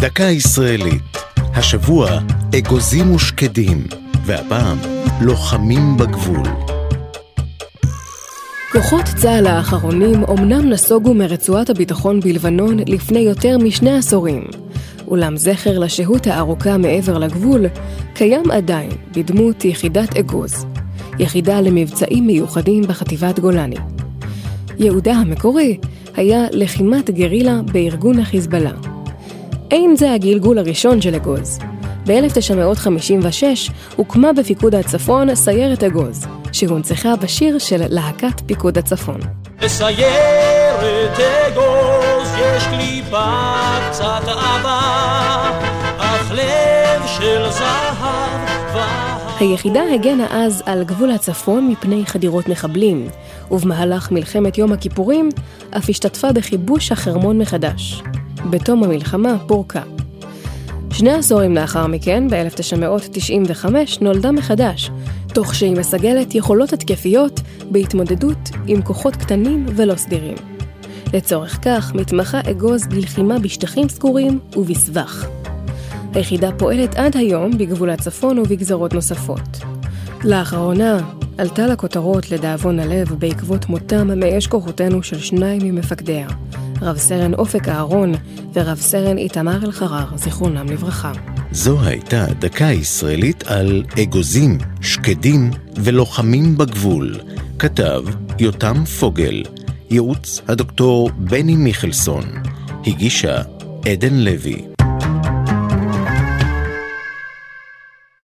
דקה ישראלית. השבוע אגוזים ושקדים, והפעם לוחמים בגבול. כוחות צה"ל האחרונים אומנם נסוגו מרצועת הביטחון בלבנון לפני יותר משני עשורים, אולם זכר לשהות הארוכה מעבר לגבול קיים עדיין בדמות יחידת אגוז, יחידה למבצעים מיוחדים בחטיבת גולני. ייעודה המקורי היה לחימת גרילה בארגון החיזבאללה. אין זה הגלגול הראשון של אגוז. ב-1956 הוקמה בפיקוד הצפון סיירת אגוז, שהונצחה בשיר של להקת פיקוד הצפון. בסיירת אגוז יש קליפה קצת עבה, אך לב של זהב היחידה הגנה אז על גבול הצפון מפני חדירות מחבלים, ובמהלך מלחמת יום הכיפורים אף השתתפה בכיבוש החרמון מחדש. בתום המלחמה פורקה. שני עשורים לאחר מכן, ב-1995, נולדה מחדש, תוך שהיא מסגלת יכולות התקפיות בהתמודדות עם כוחות קטנים ולא סדירים. לצורך כך מתמחה אגוז בלחימה בשטחים סגורים ובסבך. היחידה פועלת עד היום בגבול הצפון ובגזרות נוספות. לאחרונה עלתה לכותרות לדאבון הלב בעקבות מותם מאש כוחותינו של שניים ממפקדיה, רב סרן אופק אהרון ורב סרן איתמר אלחרר, זיכרונם לברכה. זו הייתה דקה ישראלית על אגוזים, שקדים ולוחמים בגבול. כתב יותם פוגל, ייעוץ הדוקטור בני מיכלסון, הגישה עדן לוי.